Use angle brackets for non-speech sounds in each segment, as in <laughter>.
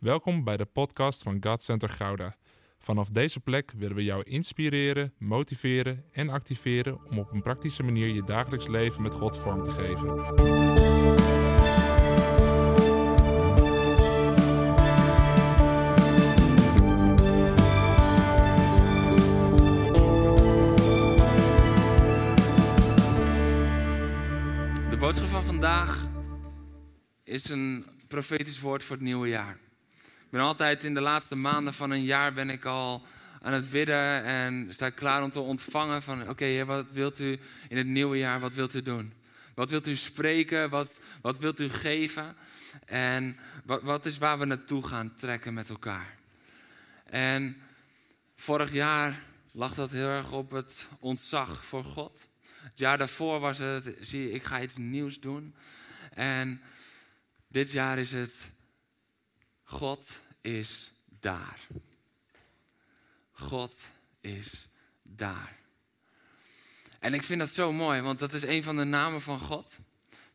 Welkom bij de podcast van God Center Gouda. Vanaf deze plek willen we jou inspireren, motiveren en activeren om op een praktische manier je dagelijks leven met God vorm te geven. De boodschap van vandaag is een profetisch woord voor het nieuwe jaar. Ik ben altijd in de laatste maanden van een jaar ben ik al aan het bidden en sta ik klaar om te ontvangen van oké, wat wilt u in het nieuwe jaar, wat wilt u doen? Wat wilt u spreken? Wat, wat wilt u geven? En wat, wat is waar we naartoe gaan trekken met elkaar? En vorig jaar lag dat heel erg op het ontzag voor God. Het jaar daarvoor was het, zie ik ga iets nieuws doen. En dit jaar is het, God is daar. God is daar. En ik vind dat zo mooi, want dat is een van de namen van God.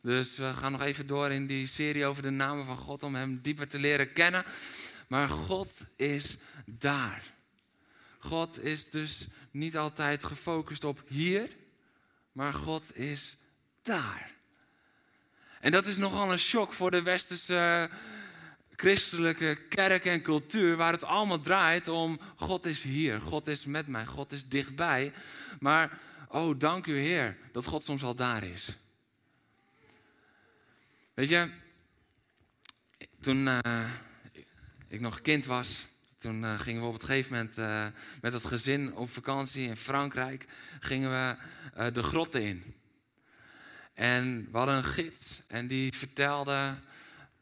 Dus we gaan nog even door in die serie over de namen van God om Hem dieper te leren kennen. Maar God is daar. God is dus niet altijd gefocust op hier, maar God is daar. En dat is nogal een shock voor de westerse christelijke kerk en cultuur, waar het allemaal draait om God is hier, God is met mij, God is dichtbij. Maar, oh dank u Heer, dat God soms al daar is. Weet je, toen uh, ik nog kind was, toen uh, gingen we op het gegeven moment uh, met het gezin op vakantie in Frankrijk, gingen we de grotten in. En we hadden een gids en die vertelde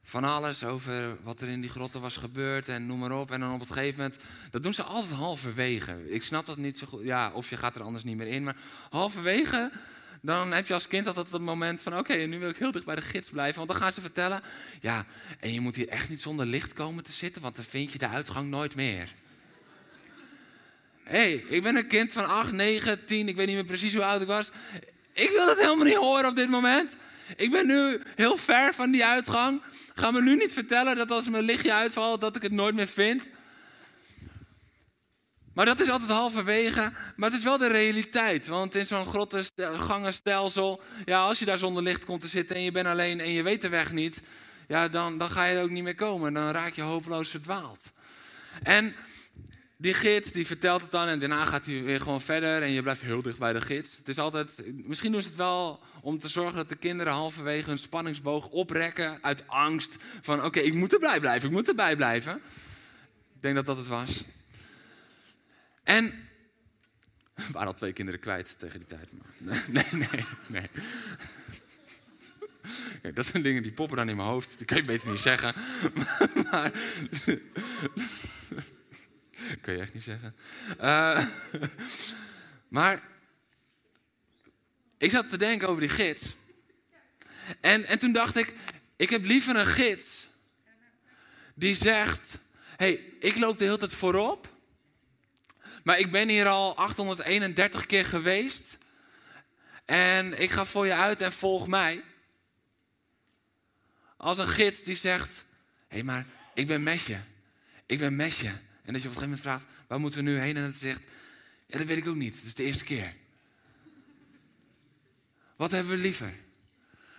van alles over wat er in die grotten was gebeurd en noem maar op. En dan op het gegeven moment, dat doen ze altijd halverwege. Ik snap dat niet zo goed, ja, of je gaat er anders niet meer in. Maar halverwege, dan heb je als kind altijd het moment van... oké, okay, nu wil ik heel dicht bij de gids blijven. Want dan gaan ze vertellen, ja, en je moet hier echt niet zonder licht komen te zitten... want dan vind je de uitgang nooit meer. Hé, hey, ik ben een kind van 8, 9, 10, ik weet niet meer precies hoe oud ik was. Ik wil dat helemaal niet horen op dit moment. Ik ben nu heel ver van die uitgang. Ga me nu niet vertellen dat als mijn lichtje uitvalt, dat ik het nooit meer vind. Maar dat is altijd halverwege. Maar het is wel de realiteit. Want in zo'n grotte gangenstelsel, ja, als je daar zonder licht komt te zitten en je bent alleen en je weet de weg niet, ja, dan, dan ga je er ook niet meer komen. Dan raak je hopeloos verdwaald. En die gids die vertelt het dan en daarna gaat hij weer gewoon verder en je blijft heel dicht bij de gids. Het is altijd, misschien doen ze het wel om te zorgen dat de kinderen halverwege hun spanningsboog oprekken uit angst van oké, ik moet erbij blijven, ik moet erbij blijven. Ik denk dat dat het was. En we waren al twee kinderen kwijt tegen die tijd. Maar <laughs> nee, nee, nee. Dat zijn dingen die poppen dan in mijn hoofd. Die kan je beter niet zeggen. <laughs> Maar, <laughs> kun je echt niet zeggen. Uh, <laughs> maar ik zat te denken over die gids. En, en toen dacht ik, ik heb liever een gids die zegt, hey, ik loop de hele tijd voorop. Maar ik ben hier al 831 keer geweest. En ik ga voor je uit en volg mij. Als een gids die zegt, hé hey, maar ik ben met je. Ik ben met je. En dat je op een gegeven moment vraagt, waar moeten we nu heen? En het zegt, ja, dat weet ik ook niet. Het is de eerste keer. Wat hebben we liever?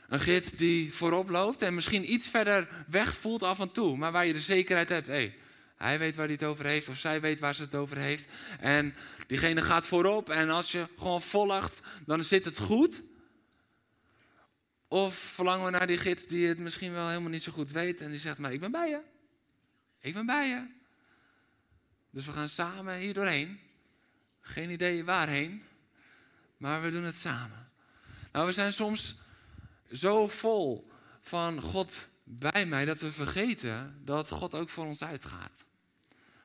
Een gids die voorop loopt en misschien iets verder weg voelt af en toe, maar waar je de zekerheid hebt, hey, hij weet waar hij het over heeft of zij weet waar ze het over heeft. En diegene gaat voorop en als je gewoon volgt, dan zit het goed. Of verlangen we naar die gids die het misschien wel helemaal niet zo goed weet en die zegt, maar ik ben bij je. Ik ben bij je. Dus we gaan samen hier doorheen. Geen idee waarheen, maar we doen het samen. Nou, we zijn soms zo vol van God bij mij dat we vergeten dat God ook voor ons uitgaat.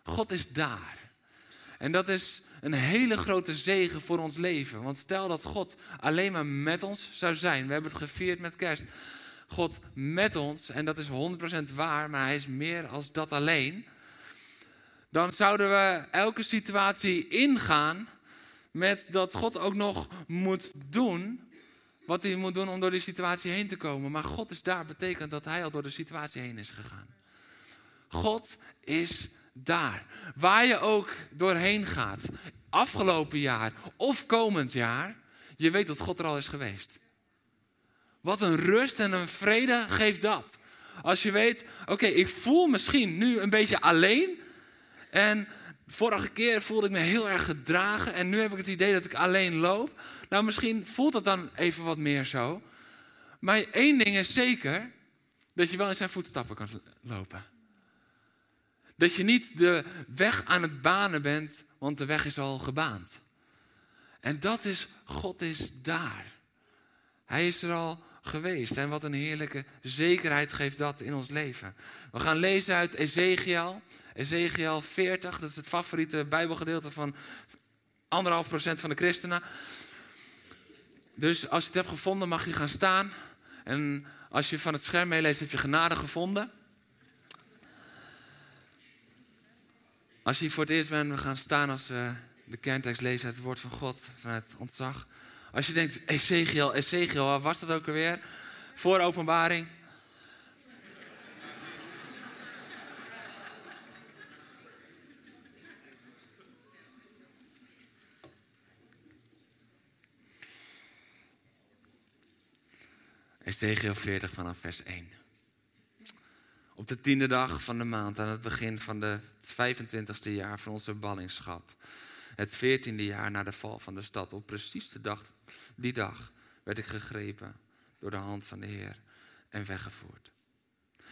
God is daar. En dat is een hele grote zegen voor ons leven. Want stel dat God alleen maar met ons zou zijn. We hebben het gevierd met kerst. God met ons, en dat is 100% waar, maar hij is meer als dat alleen dan zouden we elke situatie ingaan met dat God ook nog moet doen wat hij moet doen om door die situatie heen te komen. Maar God is daar, betekent dat hij al door de situatie heen is gegaan. God is daar. Waar je ook doorheen gaat, afgelopen jaar of komend jaar, je weet dat God er al is geweest. Wat een rust en een vrede geeft dat. Als je weet, oké, ik voel misschien nu een beetje alleen. En vorige keer voelde ik me heel erg gedragen. En nu heb ik het idee dat ik alleen loop. Nou, misschien voelt dat dan even wat meer zo. Maar één ding is zeker: dat je wel in zijn voetstappen kan lopen. Dat je niet de weg aan het banen bent, want de weg is al gebaand. En dat is, God is daar. Hij is er al geweest. En wat een heerlijke zekerheid geeft dat in ons leven. We gaan lezen uit Ezekiel. Ezekiel 40, dat is het favoriete Bijbelgedeelte van anderhalf procent van de christenen. Dus als je het hebt gevonden, mag je gaan staan. En als je van het scherm meeleest, heb je genade gevonden. Als je hier voor het eerst bent, we gaan staan als we de kerntekst lezen uit het woord van God, vanuit ontzag. Als je denkt, Ezekiel, Ezekiel, waar was dat ook alweer? Voor openbaring. Ezekiel 40 vanaf vers 1. Op de tiende dag van de maand, aan het begin van de 25ste jaar van onze ballingschap. Het veertiende jaar na de val van de stad. Op precies de dag, die dag werd ik gegrepen door de hand van de Heer en weggevoerd.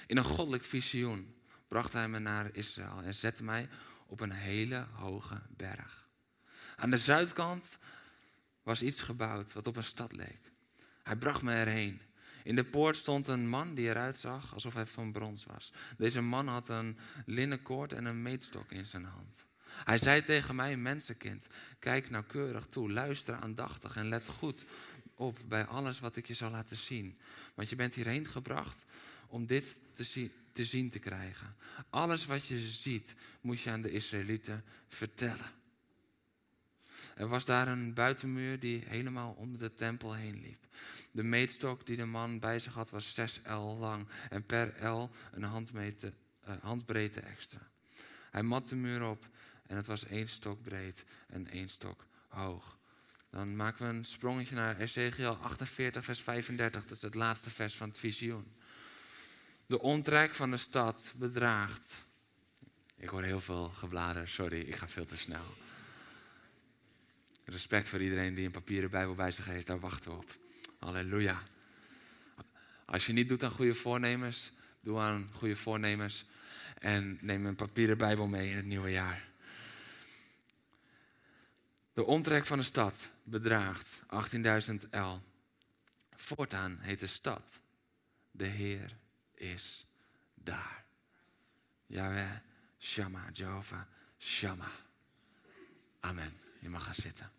In een goddelijk visioen bracht hij me naar Israël en zette mij op een hele hoge berg. Aan de zuidkant was iets gebouwd wat op een stad leek. Hij bracht me erheen. In de poort stond een man die eruit zag alsof hij van brons was. Deze man had een linnen koord en een meetstok in zijn hand. Hij zei tegen mij, mensenkind, kijk nauwkeurig toe, luister aandachtig en let goed op bij alles wat ik je zal laten zien. Want je bent hierheen gebracht om dit te, te zien te krijgen. Alles wat je ziet, moet je aan de Israëlieten vertellen. Er was daar een buitenmuur die helemaal om de tempel heen liep. De meetstok die de man bij zich had was 6 L lang en per L een uh, handbreedte extra. Hij mat de muur op en het was één stok breed en één stok hoog. Dan maken we een sprongetje naar Ezekiel 48, vers 35. Dat is het laatste vers van het visioen. De omtrek van de stad bedraagt. Ik hoor heel veel geblader, sorry, ik ga veel te snel. Respect voor iedereen die een papieren Bijbel bij zich heeft, daar wachten we op. Halleluja. Als je niet doet aan goede voornemens, doe aan goede voornemens. En neem een papieren Bijbel mee in het nieuwe jaar. De omtrek van de stad bedraagt 18.000 L. Voortaan heet de stad, de Heer is daar. Yahweh, Shama, Jehovah, Shama. Amen. Je mag gaan zitten.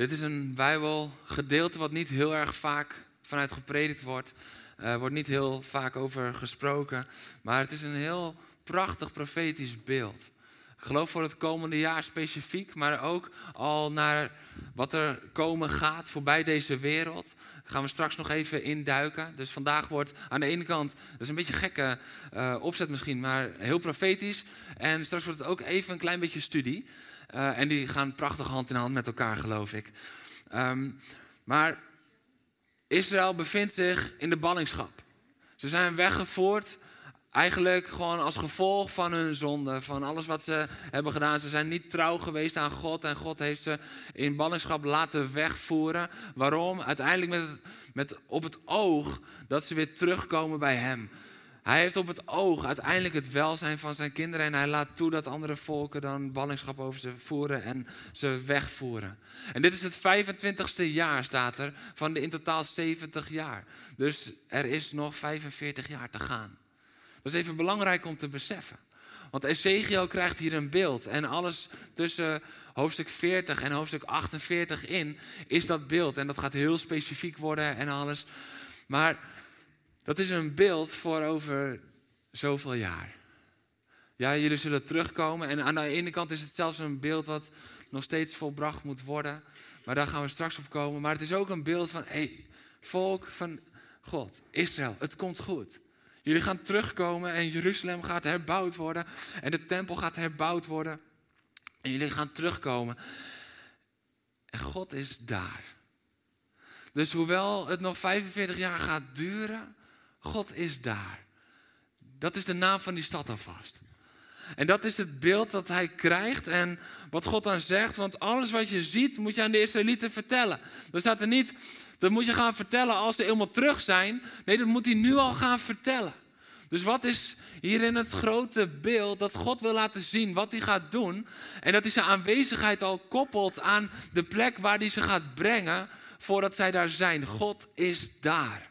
Dit is een Bijbelgedeelte wat niet heel erg vaak vanuit gepredikt wordt. Er uh, wordt niet heel vaak over gesproken. Maar het is een heel prachtig profetisch beeld. Geloof voor het komende jaar specifiek, maar ook al naar wat er komen gaat voorbij deze wereld. Gaan we straks nog even induiken. Dus vandaag wordt aan de ene kant, dat is een beetje gekke uh, opzet misschien, maar heel profetisch. En straks wordt het ook even een klein beetje studie. Uh, en die gaan prachtig hand in hand met elkaar, geloof ik. Um, maar Israël bevindt zich in de ballingschap. Ze zijn weggevoerd, eigenlijk gewoon als gevolg van hun zonde, van alles wat ze hebben gedaan. Ze zijn niet trouw geweest aan God en God heeft ze in ballingschap laten wegvoeren. Waarom? Uiteindelijk met, met op het oog dat ze weer terugkomen bij Hem. Hij heeft op het oog uiteindelijk het welzijn van zijn kinderen en hij laat toe dat andere volken dan ballingschap over ze voeren en ze wegvoeren. En dit is het 25ste jaar, staat er, van de in totaal 70 jaar. Dus er is nog 45 jaar te gaan. Dat is even belangrijk om te beseffen. Want Ezekiel krijgt hier een beeld en alles tussen hoofdstuk 40 en hoofdstuk 48 in is dat beeld. En dat gaat heel specifiek worden en alles. Maar dat is een beeld voor over zoveel jaar. Ja, jullie zullen terugkomen. En aan de ene kant is het zelfs een beeld wat nog steeds volbracht moet worden. Maar daar gaan we straks op komen. Maar het is ook een beeld van, hey, volk van God, Israël, het komt goed. Jullie gaan terugkomen en Jeruzalem gaat herbouwd worden. En de tempel gaat herbouwd worden. En jullie gaan terugkomen. En God is daar. Dus hoewel het nog 45 jaar gaat duren, God is daar. Dat is de naam van die stad alvast. En dat is het beeld dat hij krijgt en wat God dan zegt. Want alles wat je ziet, moet je aan de Israëlieten vertellen. Er staat er niet, dat moet je gaan vertellen als ze helemaal terug zijn. Nee, dat moet hij nu al gaan vertellen. Dus wat is hierin het grote beeld dat God wil laten zien wat hij gaat doen. En dat hij zijn aanwezigheid al koppelt aan de plek waar hij ze gaat brengen voordat zij daar zijn. God is daar.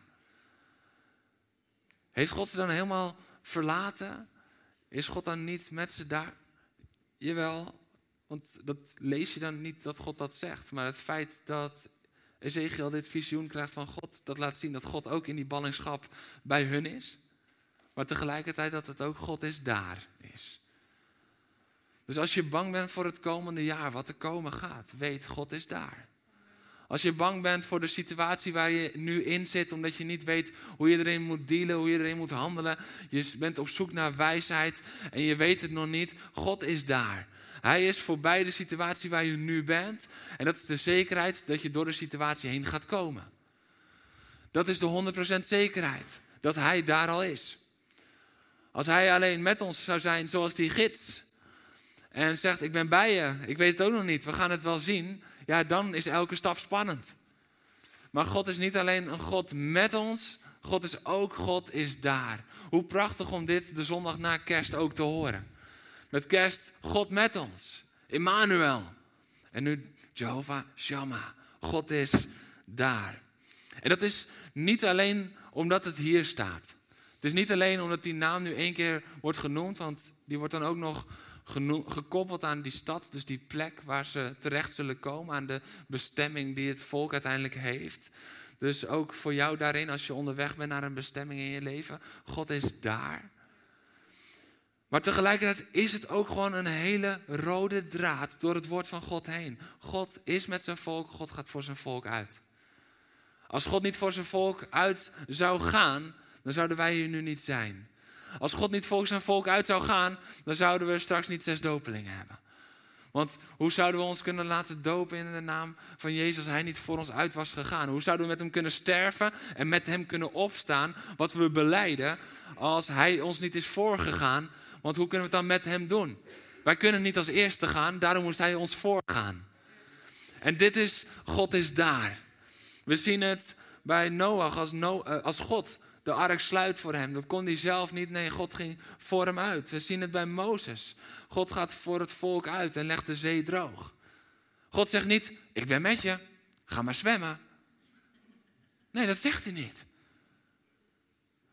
Heeft God ze dan helemaal verlaten? Is God dan niet met ze daar? Jawel, want dat lees je dan niet dat God dat zegt. Maar het feit dat Ezekiel dit visioen krijgt van God, dat laat zien dat God ook in die ballingschap bij hun is. Maar tegelijkertijd dat het ook God is daar is. Dus als je bang bent voor het komende jaar, wat er komen gaat, weet God is daar. Als je bang bent voor de situatie waar je nu in zit, omdat je niet weet hoe je erin moet dealen, hoe je erin moet handelen. Je bent op zoek naar wijsheid en je weet het nog niet. God is daar. Hij is voorbij de situatie waar je nu bent. En dat is de zekerheid dat je door de situatie heen gaat komen. Dat is de 100% zekerheid. Dat Hij daar al is. Als Hij alleen met ons zou zijn zoals die gids. En zegt, ik ben bij je. Ik weet het ook nog niet. We gaan het wel zien ja, dan is elke stap spannend. Maar God is niet alleen een God met ons, God is ook God is daar. Hoe prachtig om dit de zondag na kerst ook te horen. Met kerst, God met ons. Emmanuel. En nu Jehovah Shammah. God is daar. En dat is niet alleen omdat het hier staat. Het is niet alleen omdat die naam nu één keer wordt genoemd, want die wordt dan ook nog gekoppeld aan die stad, dus die plek waar ze terecht zullen komen, aan de bestemming die het volk uiteindelijk heeft. Dus ook voor jou daarin, als je onderweg bent naar een bestemming in je leven, God is daar. Maar tegelijkertijd is het ook gewoon een hele rode draad door het woord van God heen. God is met zijn volk, God gaat voor zijn volk uit. Als God niet voor zijn volk uit zou gaan, dan zouden wij hier nu niet zijn. Als God niet volgens zijn volk uit zou gaan, dan zouden we straks niet zes dopelingen hebben. Want hoe zouden we ons kunnen laten dopen in de naam van Jezus als Hij niet voor ons uit was gegaan? Hoe zouden we met Hem kunnen sterven en met Hem kunnen opstaan? Wat we beleiden als Hij ons niet is voorgegaan. Want hoe kunnen we het dan met Hem doen? Wij kunnen niet als eerste gaan, daarom moest Hij ons voorgaan. En dit is, God is daar. We zien het bij Noach als, no, eh, als God de ark sluit voor hem. Dat kon hij zelf niet. Nee, God ging voor hem uit. We zien het bij Mozes. God gaat voor het volk uit en legt de zee droog. God zegt niet: Ik ben met je, ga maar zwemmen. Nee, dat zegt hij niet.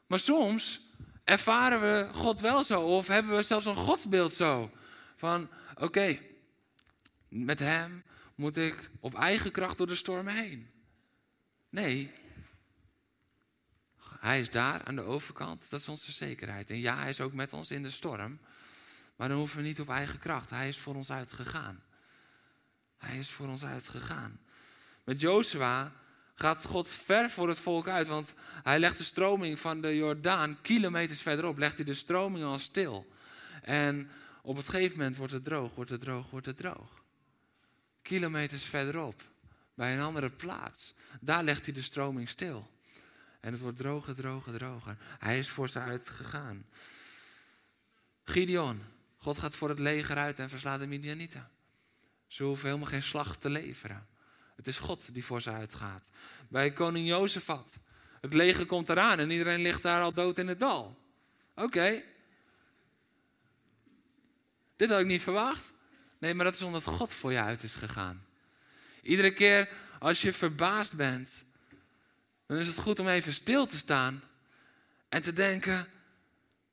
Maar soms ervaren we God wel zo, of hebben we zelfs een godsbeeld zo. Van oké, met hem moet ik op eigen kracht door de stormen heen. Nee, hij is daar aan de overkant, dat is onze zekerheid. En ja, hij is ook met ons in de storm. Maar dan hoeven we niet op eigen kracht. Hij is voor ons uitgegaan. Hij is voor ons uitgegaan. Met Jozua gaat God ver voor het volk uit, want hij legt de stroming van de Jordaan kilometers verderop, legt hij de stroming al stil. En op het gegeven moment wordt het droog, wordt het droog, wordt het droog. Kilometers verderop, bij een andere plaats, daar legt hij de stroming stil. En het wordt droger, droger, droger. Hij is voor ze uitgegaan. Gideon. God gaat voor het leger uit en verslaat de Midianieten. Ze hoeven helemaal geen slag te leveren. Het is God die voor ze uitgaat. Bij koning Jozefat. Het leger komt eraan en iedereen ligt daar al dood in het dal. Oké. Dit had ik niet verwacht. Nee, maar dat is omdat God voor je uit is gegaan. Iedere keer als je verbaasd bent dan is het goed om even stil te staan en te denken: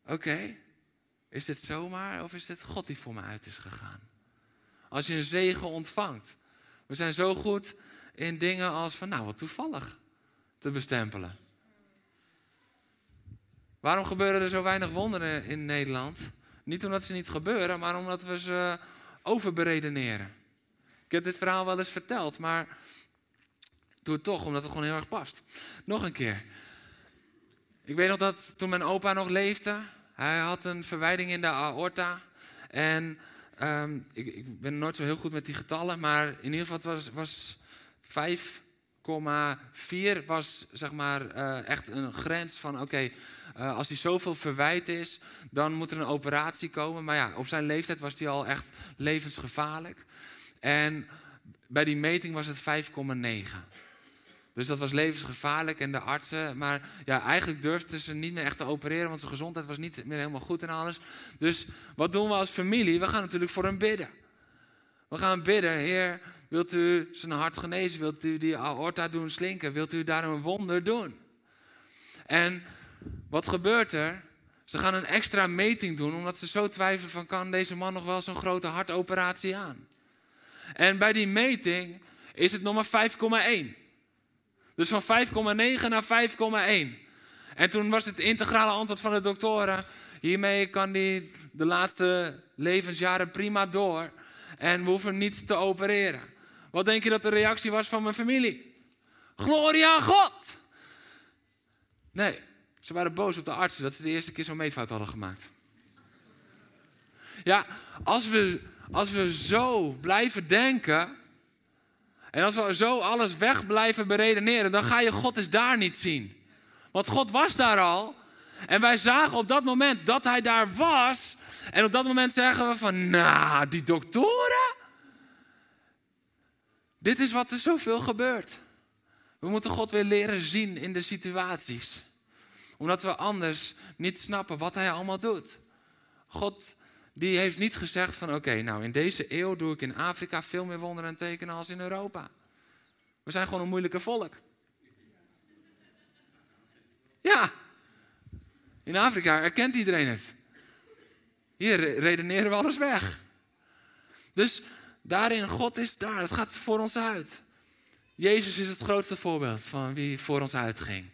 oké, is dit zomaar of is dit God die voor me uit is gegaan? Als je een zegen ontvangt. We zijn zo goed in dingen als van, nou wat toevallig, te bestempelen. Waarom gebeuren er zo weinig wonderen in Nederland? Niet omdat ze niet gebeuren, maar omdat we ze overberedeneren. heb dit verhaal wel eens verteld, maar doe het toch, omdat het gewoon heel erg past. Nog een keer. Ik weet nog dat toen mijn opa nog leefde, hij had een verwijding in de aorta. En ehm, ik, ik, ben nooit zo heel goed met die getallen, maar in ieder geval het was, was 5,4 was zeg maar uh, echt een grens van oké, uh, als hij zoveel verwijt is, dan moet er een operatie komen. Maar ja, op zijn leeftijd was hij al echt levensgevaarlijk. En bij die meting was het 5,9. Dus dat was levensgevaarlijk en de artsen, maar ja, eigenlijk durfden ze niet meer echt te opereren, want zijn gezondheid was niet meer helemaal goed en alles. Dus wat doen we als familie? We gaan natuurlijk voor hem bidden. We gaan bidden, Heer, wilt u zijn hart genezen? Wilt u die aorta doen slinken? Wilt u daar een wonder doen? En wat gebeurt er? Ze gaan een extra meting doen, omdat ze zo twijfelen van, kan deze man nog wel zo'n grote hartoperatie aan? En bij die meting is het nog maar 5,1. Dus van 5,9 naar 5,1. En toen was het integrale antwoord van de doktoren: hiermee kan hij de laatste levensjaren prima door. En we hoeven niet te opereren. Wat denk je dat de reactie was van mijn familie? Gloria aan God! Nee, ze waren boos op de artsen dat ze de eerste keer zo'n meetfout hadden gemaakt. Ja, als we, als we zo blijven denken, en als we zo alles weg blijven beredeneren, dan ga je God eens daar niet zien. Want God was daar al. En wij zagen op dat moment dat hij daar was. En op dat moment zeggen we van, nou, die doktoren. Dit is wat er zoveel gebeurt. We moeten God weer leren zien in de situaties. Omdat we anders niet snappen wat hij allemaal doet. God die heeft niet gezegd van oké, nou in deze eeuw doe ik in Afrika veel meer wonderen en tekenen als in Europa. We zijn gewoon een moeilijke volk. Ja, in Afrika erkent iedereen het. Hier redeneren we alles weg. Dus daarin, God is daar, het gaat voor ons uit. Jezus is het grootste voorbeeld van wie voor ons uitging.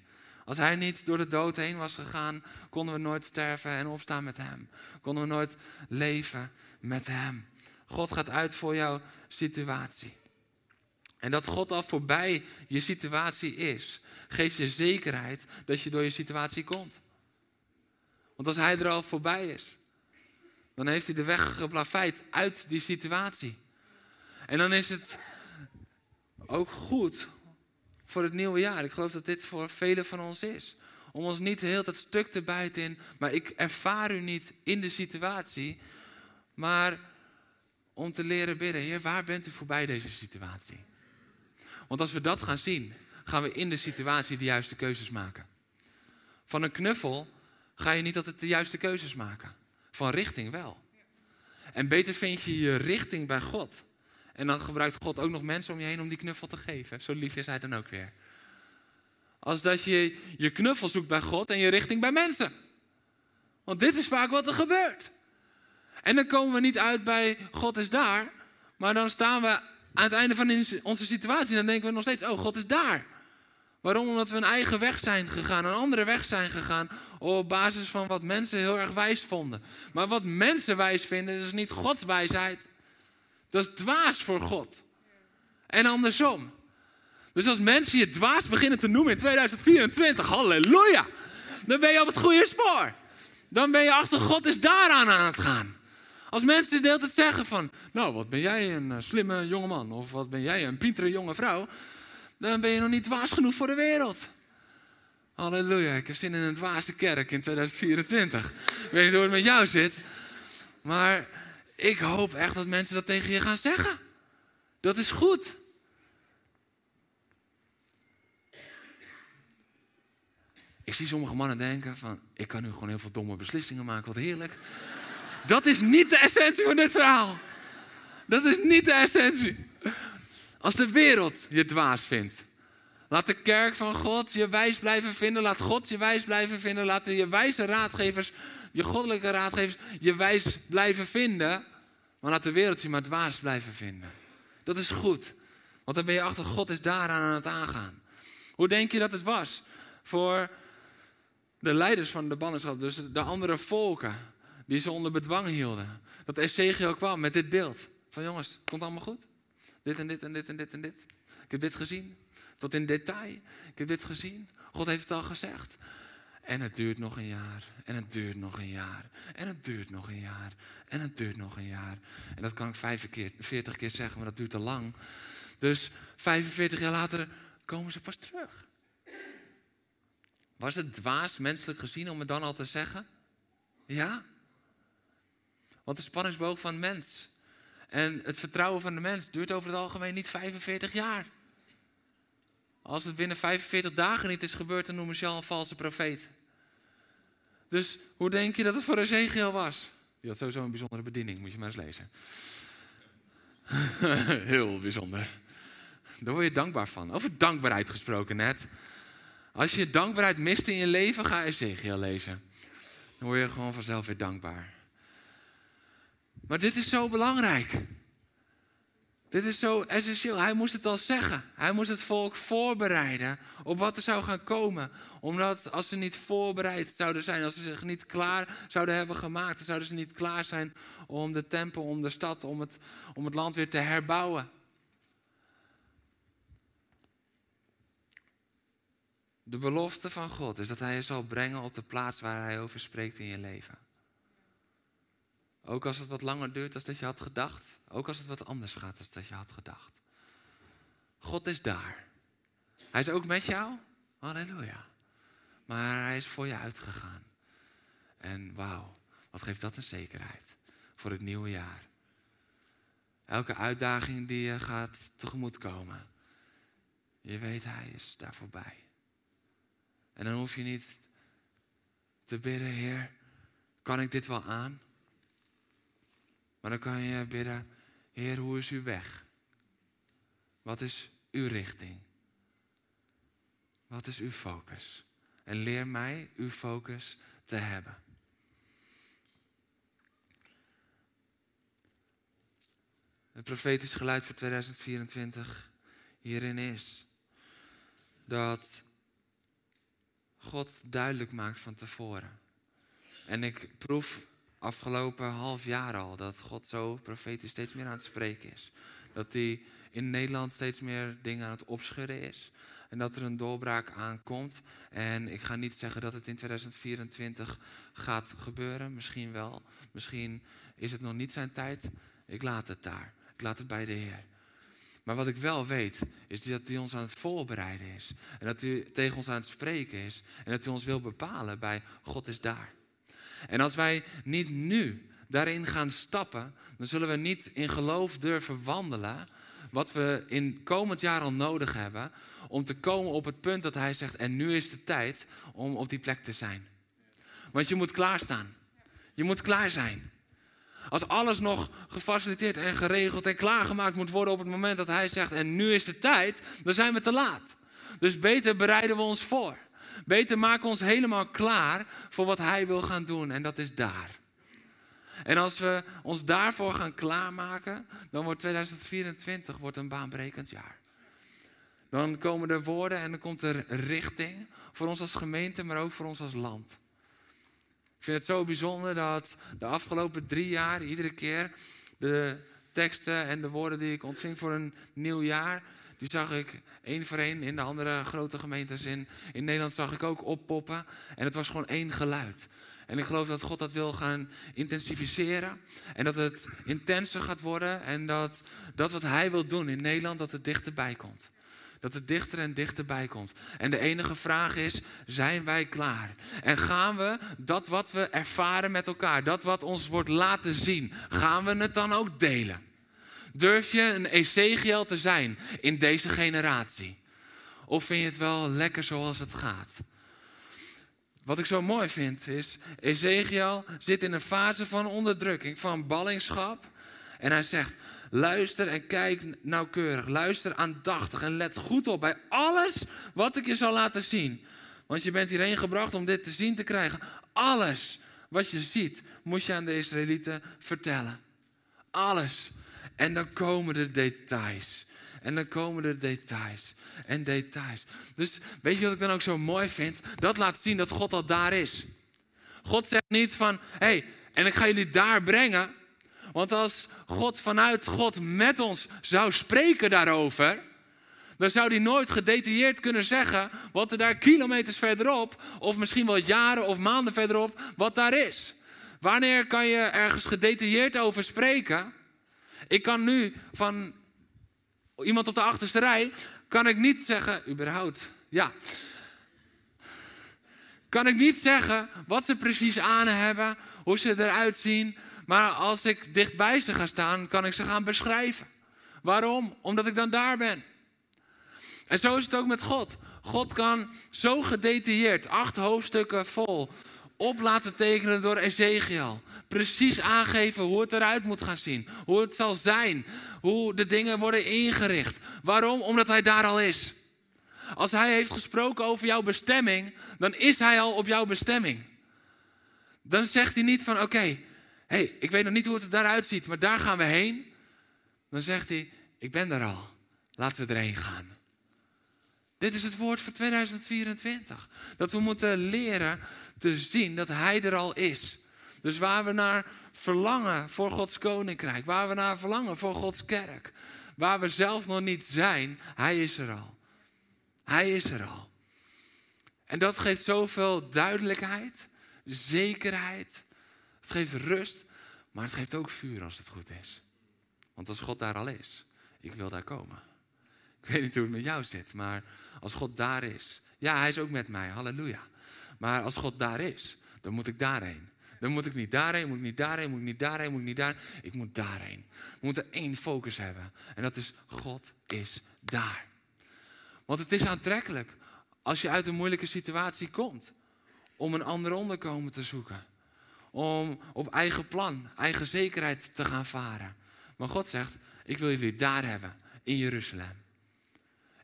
Als hij niet door de dood heen was gegaan, konden we nooit sterven en opstaan met hem. Konden we nooit leven met hem. God gaat uit voor jouw situatie. En dat God al voorbij je situatie is, geeft je zekerheid dat je door je situatie komt. Want als hij er al voorbij is, dan heeft hij de weg geplaveid uit die situatie. En dan is het ook goed voor het nieuwe jaar. Ik geloof dat dit voor velen van ons is. Om ons niet heel dat stuk te bijten in, maar ik ervaar u niet in de situatie. Maar om te leren bidden, Heer, waar bent u voorbij deze situatie? Want als we dat gaan zien, gaan we in de situatie de juiste keuzes maken. Van een knuffel ga je niet altijd de juiste keuzes maken. Van richting wel. En beter vind je je richting bij God. En dan gebruikt God ook nog mensen om je heen om die knuffel te geven. Zo lief is hij dan ook weer. Als dat je je knuffel zoekt bij God en je richting bij mensen. Want dit is vaak wat er gebeurt. En dan komen we niet uit bij God is daar. Maar dan staan we aan het einde van onze situatie. En dan denken we nog steeds, oh God is daar. Waarom? Omdat we een eigen weg zijn gegaan, een andere weg zijn gegaan. Op basis van wat mensen heel erg wijs vonden. Maar wat mensen wijs vinden, is niet Gods wijsheid. Dat is dwaas voor God. En andersom. Dus als mensen je dwaas beginnen te noemen in 2024, halleluja, dan ben je op het goede spoor. Dan ben je achter God is daaraan aan het gaan. Als mensen de hele zeggen van, nou wat ben jij een eh, slimme jongeman of wat ben jij een pintere jonge vrouw, dan ben je nog niet dwaas genoeg voor de wereld. Halleluja, ik heb zin in een dwaze kerk in 2024. Ik weet niet hoe het met jou zit, maar ik hoop echt dat mensen dat tegen je gaan zeggen. Dat is goed. Ik zie sommige mannen denken van, ik kan nu gewoon heel veel domme beslissingen maken, wat heerlijk. Dat is niet de essentie van dit verhaal. Dat is niet de essentie. Als de wereld je dwaas vindt, laat de kerk van God je wijs blijven vinden. Laat God je wijs blijven vinden. Laat je wijze raadgevers je goddelijke raadgevers je wijs blijven vinden. Maar laat de wereld je maar dwaas blijven vinden. Dat is goed. Want dan ben je achter God is daaraan aan het aangaan. Hoe denk je dat het was voor de leiders van de ballingschap, dus de andere volken die ze onder bedwang hielden? Dat Ezekiel kwam met dit beeld. Van jongens, komt allemaal goed. Dit en dit en dit en dit en dit. Ik heb dit gezien. Tot in detail. Ik heb dit gezien. God heeft het al gezegd. En het duurt nog een jaar. En het duurt nog een jaar. En het duurt nog een jaar. En het duurt nog een jaar. En dat kan ik 45 keer zeggen, maar dat duurt te lang. Dus 45 jaar later komen ze pas terug. Was het dwaas menselijk gezien om het dan al te zeggen? Ja? Want de spanningsboog van mens en het vertrouwen van de mens duurt over het algemeen niet 45 jaar. Als het binnen 45 dagen niet is gebeurd, dan noemen ze al een valse profeet. Dus hoe denk je dat het voor Ezekiel was? Die had sowieso een bijzondere bediening, moet je maar eens lezen. <laughs> Heel bijzonder. Daar word je dankbaar van. Over dankbaarheid gesproken net. Als je dankbaarheid mist in je leven, ga Ezekiel lezen. Dan word je gewoon vanzelf weer dankbaar. Maar dit is zo belangrijk. Dit is zo essentieel. Hij moest het al zeggen. Hij moest het volk voorbereiden op wat er zou gaan komen. Omdat als ze niet voorbereid zouden zijn, als ze zich niet klaar zouden hebben gemaakt, dan zouden ze niet klaar zijn om de tempel, om de stad, om het, om het land weer te herbouwen. De belofte van God is dat Hij je zal brengen op de plaats waar Hij over spreekt in je leven. Ook als het wat langer duurt dan dat je had gedacht. Ook als het wat anders gaat dan dat je had gedacht. God is daar. Hij is ook met jou. Halleluja. Maar hij is voor je uitgegaan. En wauw, wat geeft dat een zekerheid voor het nieuwe jaar. Elke uitdaging die je gaat tegemoetkomen. Je weet, hij is daar voorbij. En dan hoef je niet te bidden, Heer, kan ik dit wel aan? Maar dan kan je bidden, Heer, hoe is uw weg? Wat is uw richting? Wat is uw focus? En leer mij uw focus te hebben. Het profetisch geluid voor 2024 hierin is dat God duidelijk maakt van tevoren. En ik proef afgelopen half jaar al dat God zo profetisch steeds meer aan het spreken is. Dat hij in Nederland steeds meer dingen aan het opschudden is. En dat er een doorbraak aankomt. En ik ga niet zeggen dat het in 2024 gaat gebeuren. Misschien wel. Misschien is het nog niet zijn tijd. Ik laat het daar. Ik laat het bij de Heer. Maar wat ik wel weet, is dat hij ons aan het voorbereiden is. En dat hij tegen ons aan het spreken is. En dat hij ons wil bepalen bij God is daar. En als wij niet nu daarin gaan stappen, dan zullen we niet in geloof durven wandelen. Wat we in komend jaar al nodig hebben. Om te komen op het punt dat hij zegt: En nu is de tijd om op die plek te zijn. Want je moet klaarstaan. Je moet klaar zijn. Als alles nog gefaciliteerd en geregeld en klaargemaakt moet worden op het moment dat hij zegt: En nu is de tijd, dan zijn we te laat. Dus beter bereiden we ons voor. Beter we ons helemaal klaar voor wat Hij wil gaan doen. En dat is daar. En als we ons daarvoor gaan klaarmaken, dan wordt 2024 wordt een baanbrekend jaar. Dan komen er woorden en dan komt er richting voor ons als gemeente, maar ook voor ons als land. Ik vind het zo bijzonder dat de afgelopen drie jaar, iedere keer, de teksten en de woorden die ik ontving voor een nieuw jaar, die zag ik één voor één in de andere grote gemeentes in, in Nederland zag ik ook oppoppen. En het was gewoon één geluid. En ik geloof dat God dat wil gaan intensificeren. En dat het intenser gaat worden. En dat dat wat Hij wil doen in Nederland, dat het dichterbij komt. Dat het dichter en dichterbij komt. En de enige vraag is: zijn wij klaar? En gaan we dat wat we ervaren met elkaar, dat wat ons wordt laten zien, gaan we het dan ook delen? Durf je een Ezekiel te zijn in deze generatie? Of vind je het wel lekker zoals het gaat? Wat ik zo mooi vind is, Ezekiel zit in een fase van onderdrukking, van ballingschap. En hij zegt, luister en kijk nauwkeurig, luister aandachtig en let goed op bij alles wat ik je zal laten zien. Want je bent hierheen gebracht om dit te zien te krijgen. Alles wat je ziet, moet je aan de Israëlieten vertellen. Alles. En dan komen de details. En dan komen de details. En details. Dus weet je wat ik dan ook zo mooi vind? Dat laat zien dat God al daar is. God zegt niet van, hé, hey, en ik ga jullie daar brengen. Want als God vanuit God met ons zou spreken daarover, dan zou hij nooit gedetailleerd kunnen zeggen wat er daar kilometers verderop, of misschien wel jaren of maanden verderop, wat daar is. Wanneer kan je ergens gedetailleerd over spreken? Ik kan nu van iemand op de achterste rij, kan ik niet zeggen, überhaupt, ja. Kan ik niet zeggen wat ze precies aan hebben, hoe ze eruit zien. Maar als ik dichtbij ze ga staan, kan ik ze gaan beschrijven. Waarom? Omdat ik dan daar ben. En zo is het ook met God. God kan zo gedetailleerd, acht hoofdstukken vol, op laten tekenen door Ezekiel. Precies aangeven hoe het eruit moet gaan zien. Hoe het zal zijn. Hoe de dingen worden ingericht. Waarom? Omdat hij daar al is. Als hij heeft gesproken over jouw bestemming, dan is hij al op jouw bestemming. Dan zegt hij niet van oké, hey, ik weet nog niet hoe het er daaruit ziet, maar daar gaan we heen. Dan zegt hij, ik ben daar al. Laten we erheen gaan. Dit is het woord voor 2024. Dat we moeten leren te zien dat Hij er al is. Dus waar we naar verlangen voor Gods koninkrijk, waar we naar verlangen voor Gods kerk, waar we zelf nog niet zijn, Hij is er al. Hij is er al. En dat geeft zoveel duidelijkheid, zekerheid. Het geeft rust, maar het geeft ook vuur als het goed is. Want als God daar al is, ik wil daar komen. Ik weet niet hoe het met jou zit, maar als God daar is. Ja, hij is ook met mij, halleluja. Maar als God daar is, dan moet ik daarheen. Dan moet ik niet daarheen, moet ik niet daarheen, moet ik niet daarheen, moet ik niet daar. Ik moet daarheen. We moeten één focus hebben. En dat is, God is daar. Want het is aantrekkelijk als je uit een moeilijke situatie komt. Om een ander onderkomen te zoeken. Om op eigen plan, eigen zekerheid te gaan varen. Maar God zegt, ik wil jullie daar hebben, in Jeruzalem.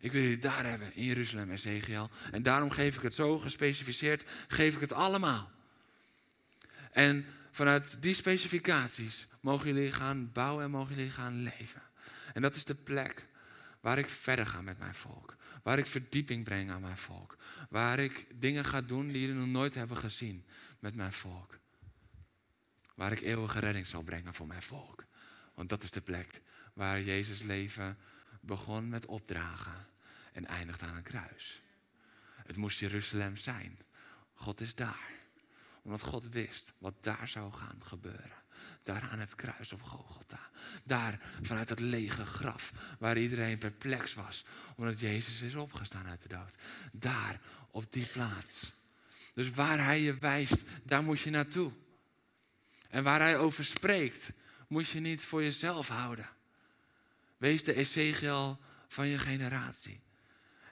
Ik wil jullie daar hebben, in Jeruzalem, Ezekiel. En daarom geef ik het zo gespecificeerd, geef ik het allemaal. En vanuit die specificaties mogen jullie gaan bouwen en mogen jullie gaan leven. En dat is de plek waar ik verder ga met mijn volk. Waar ik verdieping breng aan mijn volk. Waar ik dingen ga doen die jullie nog nooit hebben gezien met mijn volk. Waar ik eeuwige redding zal brengen voor mijn volk. Want dat is de plek waar Jezus leven begon met opdragen en eindigt aan een kruis. Het moest Jeruzalem zijn. God is daar. Omdat God wist wat daar zou gaan gebeuren. Daar aan het kruis op Golgotha. Daar vanuit dat lege graf waar iedereen perplex was. Omdat Jezus is opgestaan uit de dood. Daar op die plaats. Dus waar hij je wijst, daar moet je naartoe. En waar hij over spreekt, moet je niet voor jezelf houden. Wees de Ezekiel van je generatie.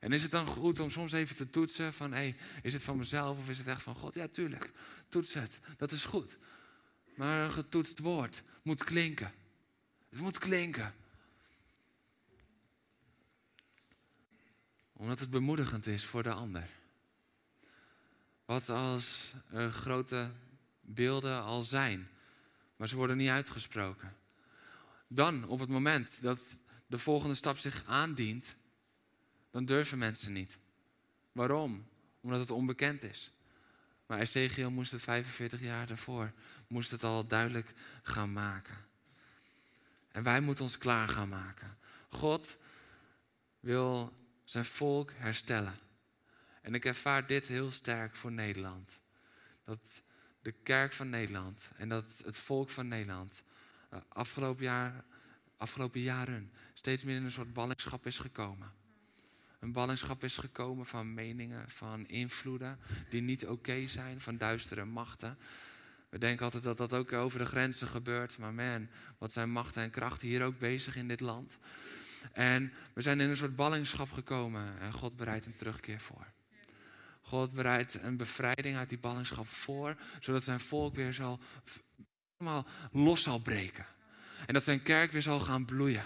En is het dan goed om soms even te toetsen van, hey, is het van mezelf of is het echt van God? Ja, tuurlijk, toets het, dat is goed. Maar een getoetst woord moet klinken. Het moet klinken. Omdat het bemoedigend is voor de ander. Wat als er grote beelden al zijn, maar ze worden niet uitgesproken. Dan, op het moment dat de volgende stap zich aandient, dan durven mensen niet. Waarom? Omdat het onbekend is. Maar Ezekiel moest het 45 jaar daarvoor, moest het al duidelijk gaan maken. En wij moeten ons klaar gaan maken. God wil zijn volk herstellen. En ik ervaar dit heel sterk voor Nederland. Dat de kerk van Nederland en dat het volk van Nederland eh, afgelopen, jaar, afgelopen jaren steeds meer in een soort ballingschap is gekomen een ballingschap is gekomen van meningen, van invloeden die niet oké zijn, van duistere machten. We denken altijd dat dat ook over de grenzen gebeurt, maar man, wat zijn machten en krachten hier ook bezig in dit land. En we zijn in een soort ballingschap gekomen en God bereidt een terugkeer voor. God bereidt een bevrijding uit die ballingschap voor, zodat zijn volk weer zal, helemaal los zal breken. En dat zijn kerk weer zal gaan bloeien.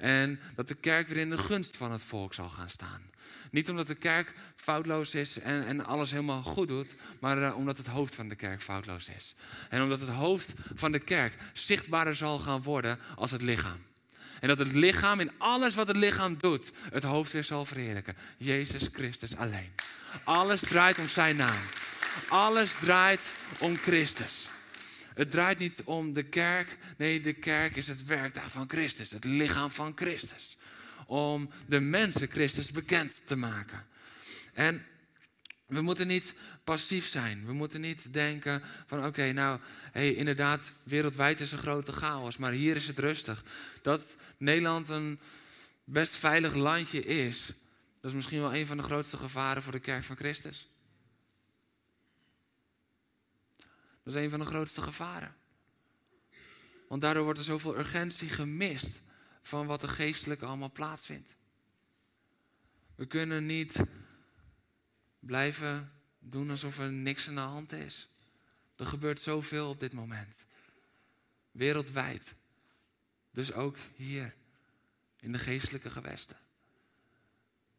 En dat de kerk weer in de gunst van het volk zal gaan staan. Niet omdat de kerk foutloos is en, en alles helemaal goed doet, maar uh, omdat het hoofd van de kerk foutloos is. En omdat het hoofd van de kerk zichtbaarder zal gaan worden als het lichaam. En dat het lichaam in alles wat het lichaam doet, het hoofd weer zal verheerlijken. Jezus Christus alleen. Alles draait om zijn naam. Alles draait om Christus. Het draait niet om de kerk. Nee, de kerk is het werk van Christus. Het lichaam van Christus. Om de mensen Christus bekend te maken. En we moeten niet passief zijn. We moeten niet denken van oké, nou, hey, inderdaad, wereldwijd is een grote chaos, maar hier is het rustig. Dat Nederland een best veilig landje is, dat is misschien wel een van de grootste gevaren voor de kerk van Christus. Dat is een van de grootste gevaren. Want daardoor wordt er zoveel urgentie gemist van wat er geestelijk allemaal plaatsvindt. We kunnen niet blijven doen alsof er niks aan de hand is. Er gebeurt zoveel op dit moment. Wereldwijd. Dus ook hier in de geestelijke gewesten.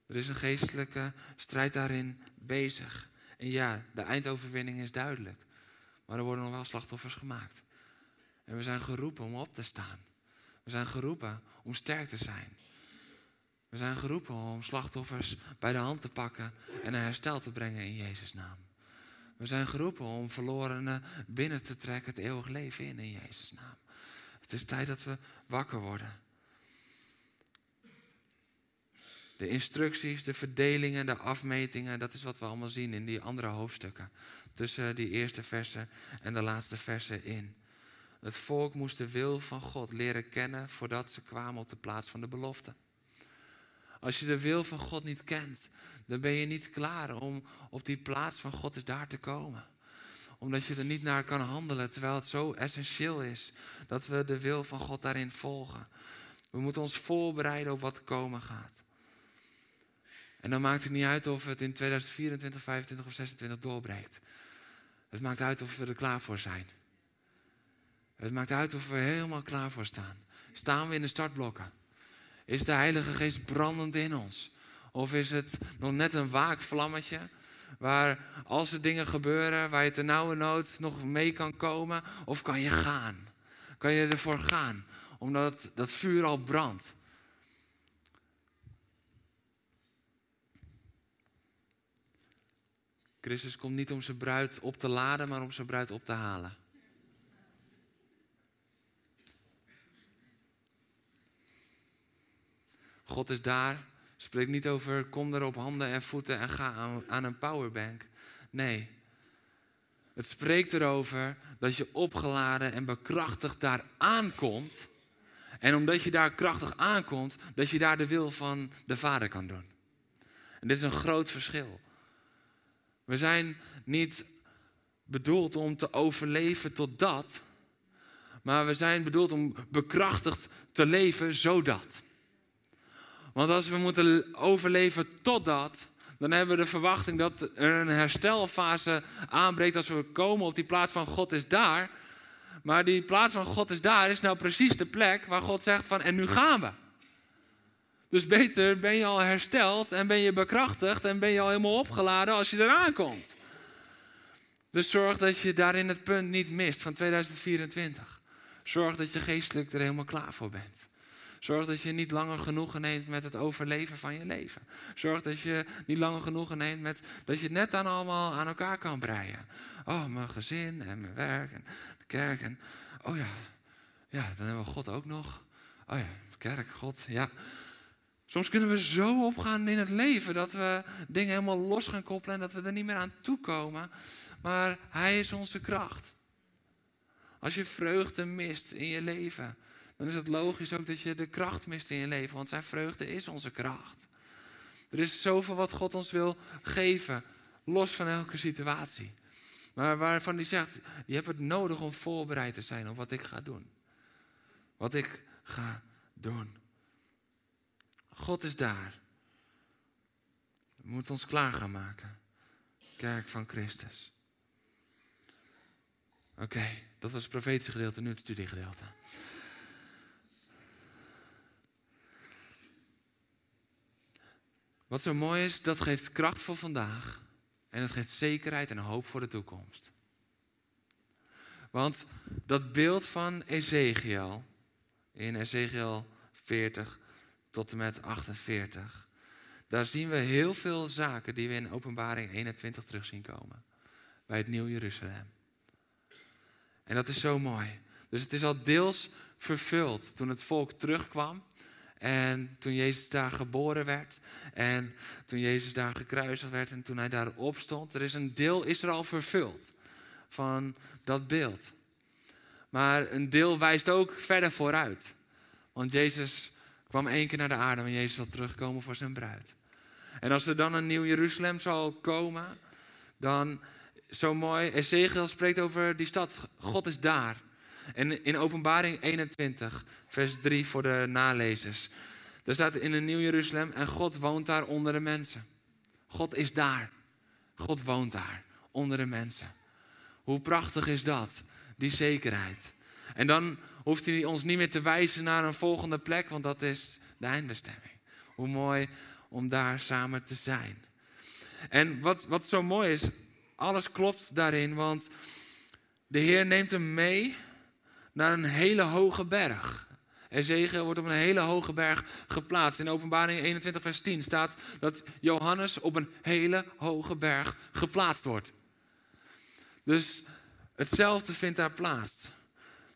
Er is een geestelijke strijd daarin bezig. En ja, de eindoverwinning is duidelijk. Maar er worden nog wel slachtoffers gemaakt. En we zijn geroepen om op te staan. We zijn geroepen om sterk te zijn. We zijn geroepen om slachtoffers bij de hand te pakken en een herstel te brengen in Jezus' naam. We zijn geroepen om verlorenen binnen te trekken, het eeuwig leven in in Jezus' naam. Het is tijd dat we wakker worden. De instructies, de verdelingen, de afmetingen, dat is wat we allemaal zien in die andere hoofdstukken. Tussen die eerste versen en de laatste versen in. Het volk moest de wil van God leren kennen voordat ze kwamen op de plaats van de belofte. Als je de wil van God niet kent, dan ben je niet klaar om op die plaats van God is daar te komen. Omdat je er niet naar kan handelen, terwijl het zo essentieel is dat we de wil van God daarin volgen. We moeten ons voorbereiden op wat komen gaat. En dan maakt het niet uit of het in 2024, 25 of 26 doorbreekt. Het maakt uit of we er klaar voor zijn. Het maakt uit of we helemaal klaar voor staan. Staan we in de startblokken? Is de Heilige Geest brandend in ons? Of is het nog net een waakvlammetje? Waar als er dingen gebeuren waar je ter nauwe nood nog mee kan komen? Of kan je gaan? Kan je ervoor gaan? Omdat dat vuur al brandt. Christus komt niet om zijn bruid op te laden, maar om zijn bruid op te halen. God is daar. Spreek niet over kom er op handen en voeten en ga aan, aan een powerbank. Nee. Het spreekt erover dat je opgeladen en bekrachtigd daar aankomt. En omdat je daar krachtig aankomt, dat je daar de wil van de Vader kan doen. En dit is een groot verschil. We zijn niet bedoeld om te overleven tot dat, maar we zijn bedoeld om bekrachtigd te leven zodat. Want als we moeten overleven totdat, dan hebben we de verwachting dat er een herstelfase aanbreekt als we komen op die plaats van God is daar. Maar die plaats van God is daar is nou precies de plek waar God zegt van en nu gaan we. Dus beter ben je al hersteld en ben je bekrachtigd en ben je al helemaal opgeladen als je eraan komt. Dus zorg dat je daarin het punt niet mist van 2024. Zorg dat je geestelijk er helemaal klaar voor bent. Zorg dat je niet langer genoegen neemt met het overleven van je leven. Zorg dat je niet langer genoegen neemt met dat je het net dan allemaal aan elkaar kan breien. Oh, mijn gezin en mijn werk en de kerk. En, oh ja, ja, dan hebben we God ook nog. Oh ja, kerk, God, ja. Soms kunnen we zo opgaan in het leven dat we dingen helemaal los gaan koppelen en dat we er niet meer aan toekomen. Maar Hij is onze kracht. Als je vreugde mist in je leven, dan is het logisch ook dat je de kracht mist in je leven, want zijn vreugde is onze kracht. Er is zoveel wat God ons wil geven, los van elke situatie. Maar waarvan hij zegt, je hebt het nodig om voorbereid te zijn op wat ik ga doen. Wat ik ga doen. God is daar. We moeten ons klaar gaan maken. Kerk van Christus. Oké, dat was het profetische gedeelte, nu het studiegedeelte. Wat zo mooi is, dat geeft kracht voor vandaag. En het geeft zekerheid en hoop voor de toekomst. Want dat beeld van Ezekiel, in Ezekiel 40 tot en met 48, daar zien we heel veel zaken die we in Openbaring 21 terug zien komen. Bij het Nieuw Jeruzalem. En dat is zo mooi. Dus het is al deels vervuld toen het volk terugkwam. En toen Jezus daar geboren werd. En toen Jezus daar gekruisigd werd. En toen hij daar opstond. Er is een deel is er al vervuld van dat beeld. Maar een deel wijst ook verder vooruit. Want Jezus kwam één keer naar de aarde. En Jezus zal terugkomen voor zijn bruid. En als er dan een nieuw Jeruzalem zal komen. Dan zo mooi. Ezekiel spreekt over die stad. God is daar. En in Openbaring 21, vers 3 voor de nalezers. Daar staat in een nieuw Jeruzalem en God woont daar onder de mensen. God is daar. God woont daar onder de mensen. Hoe prachtig is dat, die zekerheid. En dan hoeft hij ons niet meer te wijzen naar een volgende plek, want dat is de eindbestemming. Hoe mooi om daar samen te zijn. En wat, wat zo mooi is, alles klopt daarin, want de Heer neemt hem mee naar een hele hoge berg. Ezekiel wordt op een hele hoge berg geplaatst. In openbaring 21 vers 10 staat dat Johannes op een hele hoge berg geplaatst wordt. Dus hetzelfde vindt daar plaats.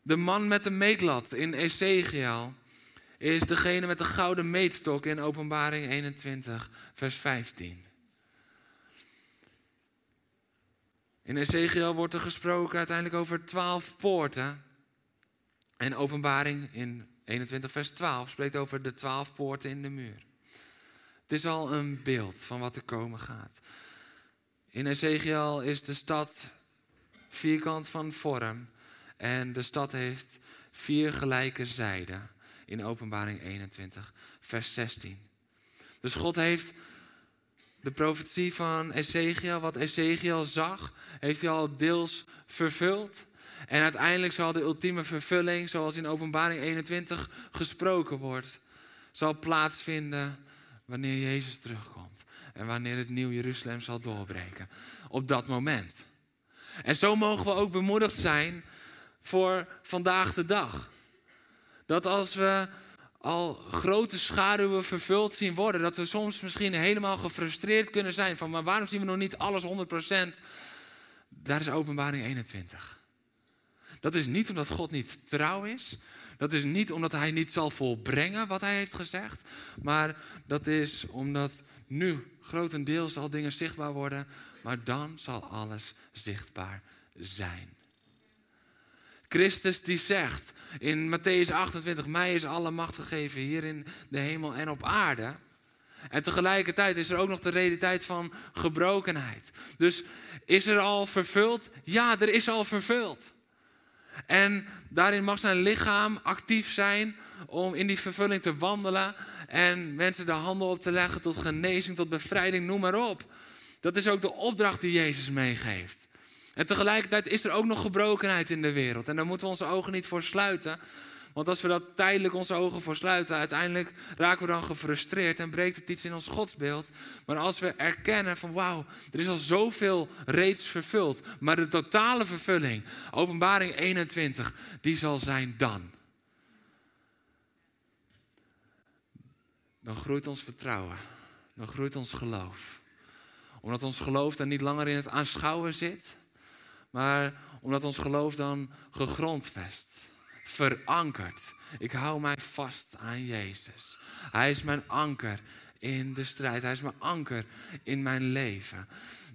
De man met de meetlat in Ezekiel is degene met de gouden meetstok in openbaring 21 vers 15. In Ezekiel wordt er gesproken uiteindelijk over twaalf poorten. En openbaring in 21 vers 12 spreekt over de twaalf poorten in de muur. Het is al een beeld van wat er komen gaat. In Ezekiel is de stad vierkant van vorm. En de stad heeft vier gelijke zijden. In openbaring 21 vers 16. Dus God heeft de profetie van Ezekiel, wat Ezekiel zag, heeft hij al deels vervuld. En uiteindelijk zal de ultieme vervulling, zoals in Openbaring 21 gesproken wordt, zal plaatsvinden wanneer Jezus terugkomt. En wanneer het nieuw Jeruzalem zal doorbreken. Op dat moment. En zo mogen we ook bemoedigd zijn voor vandaag de dag. Dat als we al grote schaduwen vervuld zien worden, dat we soms misschien helemaal gefrustreerd kunnen zijn van, maar waarom zien we nog niet alles 100%? Daar is openbaring 21. Dat is niet omdat God niet trouw is. Dat is niet omdat hij niet zal volbrengen wat hij heeft gezegd. Maar dat is omdat nu grotendeels al dingen zichtbaar worden. Maar dan zal alles zichtbaar zijn. Christus die zegt in Matthäus 28, mij is alle macht gegeven hier in de hemel en op aarde. En tegelijkertijd is er ook nog de realiteit van gebrokenheid. Dus is er al vervuld? Ja, er is al vervuld. En daarin mag zijn lichaam actief zijn om in die vervulling te wandelen. En mensen de handen op te leggen tot genezing, tot bevrijding, noem maar op. Dat is ook de opdracht die Jezus meegeeft. En tegelijkertijd is er ook nog gebrokenheid in de wereld. En daar moeten we onze ogen niet voor sluiten. Want als we dat tijdelijk onze ogen voor sluiten, uiteindelijk raken we dan gefrustreerd en breekt het iets in ons godsbeeld. Maar als we erkennen van wauw, er is al zoveel reeds vervuld, maar de totale vervulling, openbaring 21, die zal zijn dan. Dan groeit ons vertrouwen, dan groeit ons geloof. Omdat ons geloof dan niet langer in het aanschouwen zit, maar omdat ons geloof dan gegrondvest verankerd. Ik hou mij vast aan Jezus. Hij is mijn anker in de strijd. Hij is mijn anker in mijn leven.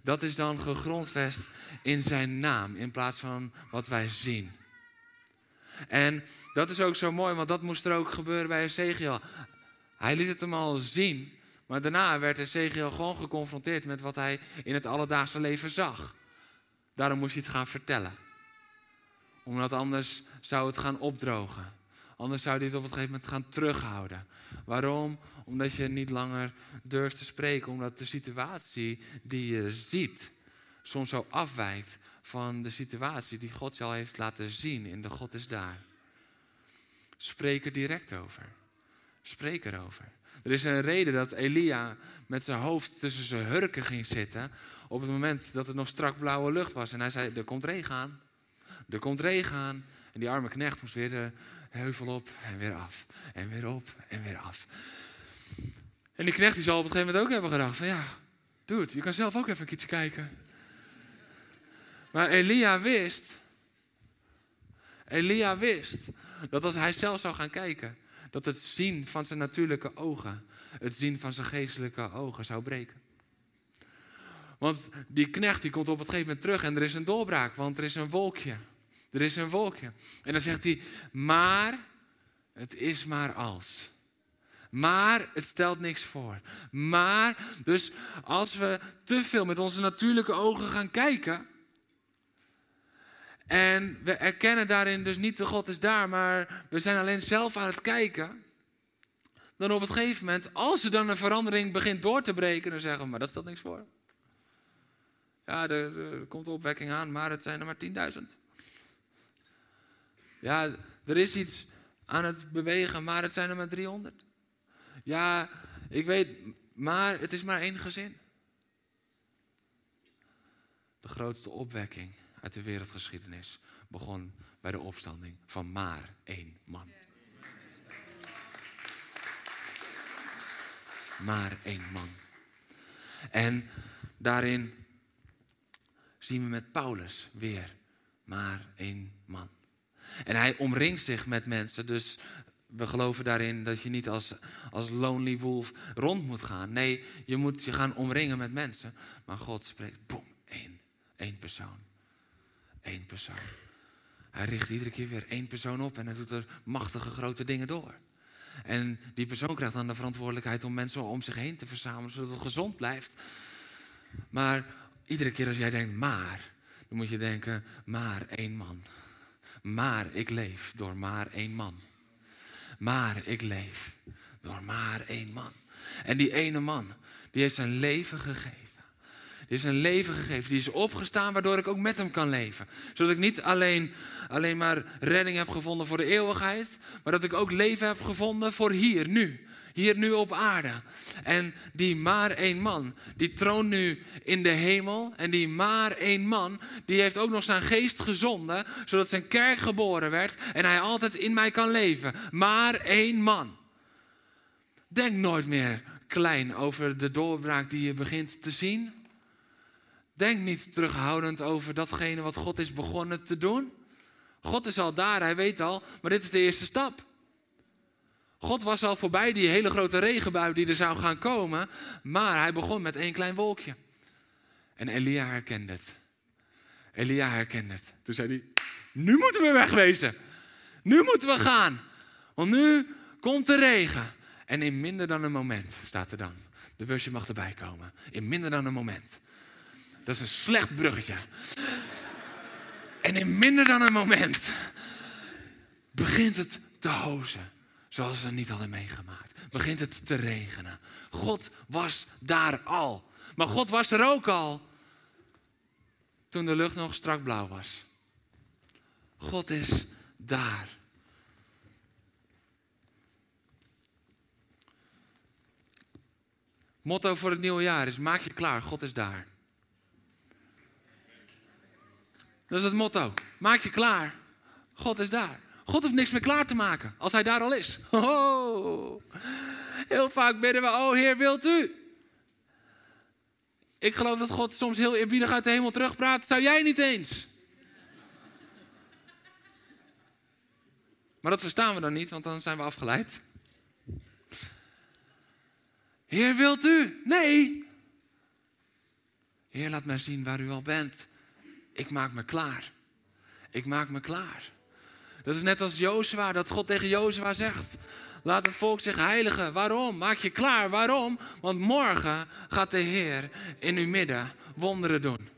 Dat is dan gegrondvest in zijn naam in plaats van wat wij zien. En dat is ook zo mooi, want dat moest er ook gebeuren bij Ezekiel. Hij liet het hem al zien, maar daarna werd Ezekiel gewoon geconfronteerd met wat hij in het alledaagse leven zag. Daarom moest hij het gaan vertellen omdat anders zou het gaan opdrogen. Anders zou dit op een gegeven moment gaan terughouden. Waarom? Omdat je niet langer durft te spreken. Omdat de situatie die je ziet soms zo afwijkt van de situatie die God al heeft laten zien in de God is daar. Spreek er direct over. Spreek erover. Er is een reden dat Elia met zijn hoofd tussen zijn hurken ging zitten. Op het moment dat het nog strak blauwe lucht was. En hij zei: Er komt regen aan. Er komt regen aan en die arme knecht moest weer de heuvel op en weer af. En weer op en weer af. En die knecht die zal op een gegeven moment ook hebben gedacht van ja, het. Je kan zelf ook even een keertje kijken. Maar Elia wist, Elia wist dat als hij zelf zou gaan kijken, dat het zien van zijn natuurlijke ogen, het zien van zijn geestelijke ogen zou breken. Want die knecht die komt op het gegeven moment terug en er is een doorbraak, want er is een wolkje. Er is een wolkje. En dan zegt hij, maar het is maar als. Maar het stelt niks voor. Maar, dus als we te veel met onze natuurlijke ogen gaan kijken. En we erkennen daarin dus niet de God is daar, maar we zijn alleen zelf aan het kijken. Dan op het gegeven moment, als er dan een verandering begint door te breken, dan zeggen we, maar dat stelt niks voor. Ja, er, komt opwekking aan, maar het zijn er maar 10.000. Ja, er is iets aan het bewegen, maar het zijn er maar 300. Ja, ik weet, maar het is maar één gezin. De grootste opwekking uit de wereldgeschiedenis begon bij de opstanding van maar één man. Maar één man. En daarin zien we met Paulus weer maar één man. En hij omringt zich met mensen, dus we geloven daarin dat je niet als, als lonely wolf rond moet gaan. Nee, je moet je gaan omringen met mensen. Maar God spreekt, boem, één, één persoon. Eén persoon. Hij richt iedere keer weer één persoon op en hij doet er machtige grote dingen door. En die persoon krijgt dan de verantwoordelijkheid om mensen om zich heen te verzamelen, zodat het gezond blijft. Maar iedere keer als jij denkt, maar, dan moet je denken, maar één man. Maar ik leef door maar één man. Maar ik leef door maar één man. En die ene man, die heeft zijn leven gegeven. Die heeft zijn leven gegeven. Die is opgestaan waardoor ik ook met hem kan leven. Zodat ik niet alleen, alleen maar redding heb gevonden voor de eeuwigheid. Maar dat ik ook leven heb gevonden voor hier, nu hier nu op aarde. En die maar één man, die troont nu in de hemel. En die maar één man, die heeft ook nog zijn geest gezonden, zodat zijn kerk geboren werd en hij altijd in mij kan leven. Maar één man. Denk nooit meer klein over de doorbraak die je begint te zien. Denk niet terughoudend over datgene wat God is begonnen te doen. God is al daar, hij weet al, maar dit is de eerste stap. God was al voorbij die hele grote regenbui die er zou gaan komen. Maar hij begon met één klein wolkje. En Elia herkende het. Elia herkende het. Toen zei hij, nu moeten we wegwezen. Nu moeten we gaan. Want nu komt de regen. En in minder dan een moment, staat er dan. De busje mag erbij komen. In minder dan een moment. Dat is een slecht bruggetje. En in minder dan een moment begint het te hozen zoals ze niet hadden meegemaakt. Begint het te regenen. God was daar al. Maar God was er ook al toen de lucht nog strak blauw was. God is daar. Motto voor het nieuwe jaar is: maak je klaar, God is daar. Dat is het motto. Maak je klaar, God is daar. God hoeft niks meer klaar te maken als hij daar al is. <laughs> Oh, heel vaak bidden we, oh Heer, wilt u? Ik geloof dat God soms heel eerbiedig uit de hemel terugpraat. Zou jij niet eens? Maar dat verstaan we dan niet, want dan zijn we afgeleid. Heer, wilt u? Nee. Heer, laat mij zien waar u al bent. Ik maak me klaar. Ik maak me klaar. Dat is net als Jozua, dat God tegen Jozua zegt. Laat het volk zich heiligen. Waarom? Maak je klaar. Waarom? Want morgen gaat de Heer in uw midden wonderen doen.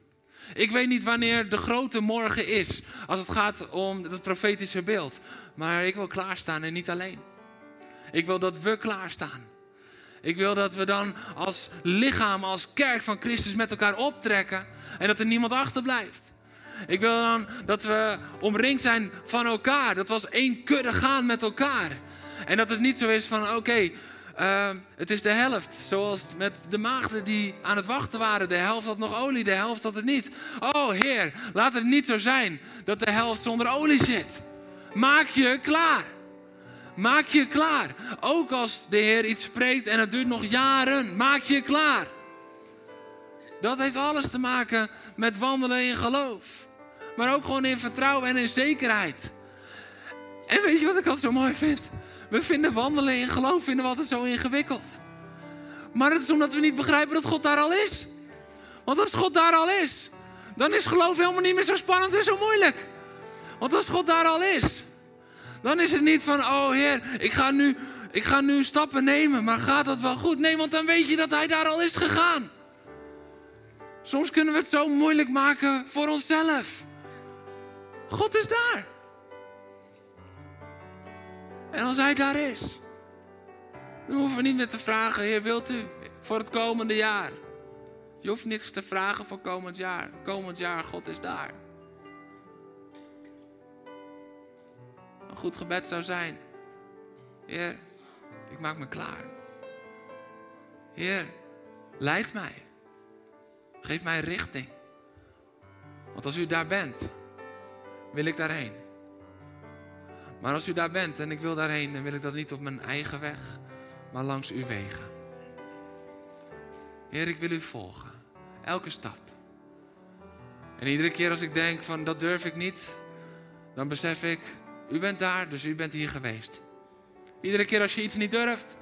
Ik weet niet wanneer de grote morgen is als het gaat om het profetische beeld. Maar ik wil klaarstaan en niet alleen. Ik wil dat we klaarstaan. Ik wil dat we dan als lichaam, als kerk van Christus met elkaar optrekken en dat er niemand achterblijft. Ik wil dan dat we omringd zijn van elkaar. Dat we als één kudde gaan met elkaar. En dat het niet zo is van oké, eh, het is de helft. Zoals met de maagden die aan het wachten waren. De helft had nog olie, de helft had het niet. Oh Heer, laat het niet zo zijn dat de helft zonder olie zit. Maak je klaar. Maak je klaar. Ook als de Heer iets spreekt en het duurt nog jaren. Maak je klaar. Dat heeft alles te maken met wandelen in geloof. Maar ook gewoon in vertrouwen en in zekerheid. En weet je wat ik altijd zo mooi vind? We vinden wandelen in geloof vinden we altijd zo ingewikkeld. Maar het is omdat we niet begrijpen dat God daar al is. Want als God daar al is, dan is geloof helemaal niet meer zo spannend en zo moeilijk. Want als God daar al is, dan is het niet van, oh Heer, ik ga nu, ik ga nu stappen nemen, maar gaat dat wel goed? Nee, want dan weet je dat Hij daar al is gegaan. Soms kunnen we het zo moeilijk maken voor onszelf. God is daar. En als Hij daar is, dan hoeven we niet meer te vragen, Heer, wilt u voor het komende jaar? Je hoeft niks te vragen voor komend jaar. Komend jaar, God is daar. Een goed gebed zou zijn, Heer, ik maak me klaar. Heer, leid mij. Geef mij richting. Want als u daar bent, wil ik daarheen. Maar als u daar bent en ik wil daarheen, dan wil ik dat niet op mijn eigen weg, maar langs uw wegen. Heer, ik wil u volgen. Elke stap. En iedere keer als ik denk van dat durf ik niet, dan besef ik, u bent daar, dus u bent hier geweest. Iedere keer als je iets niet durft,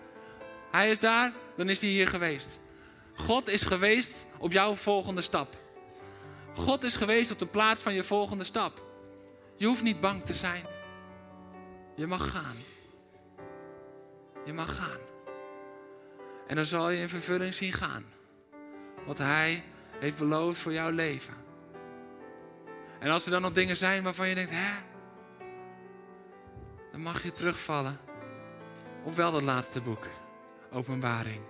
hij is daar, dan is hij hier geweest. God is geweest op jouw volgende stap. God is geweest op de plaats van je volgende stap. Je hoeft niet bang te zijn. Je mag gaan. Je mag gaan. En dan zal je in vervulling zien gaan. Wat Hij heeft beloofd voor jouw leven. En als er dan nog dingen zijn waarvan je denkt, hè? Dan mag je terugvallen op wel dat laatste boek, Openbaring.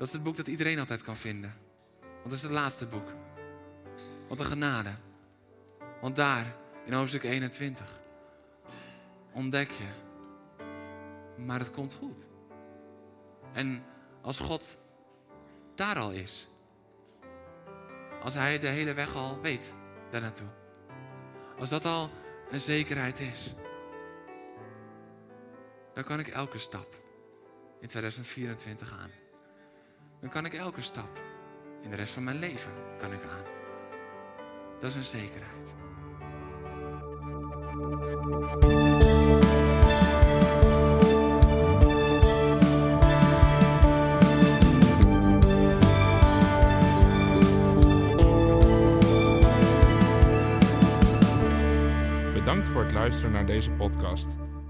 Dat is het boek dat iedereen altijd kan vinden. Want het is het laatste boek. Wat een genade. Want daar, in hoofdstuk 21, ontdek je. Maar het komt goed. En als God daar al is. Als Hij de hele weg al weet, daar naartoe. Als dat al een zekerheid is. Dan kan ik elke stap in 2024 aan. Dan kan ik elke stap in de rest van mijn leven kan ik aan. Dat is een zekerheid. Bedankt voor het luisteren naar deze podcast.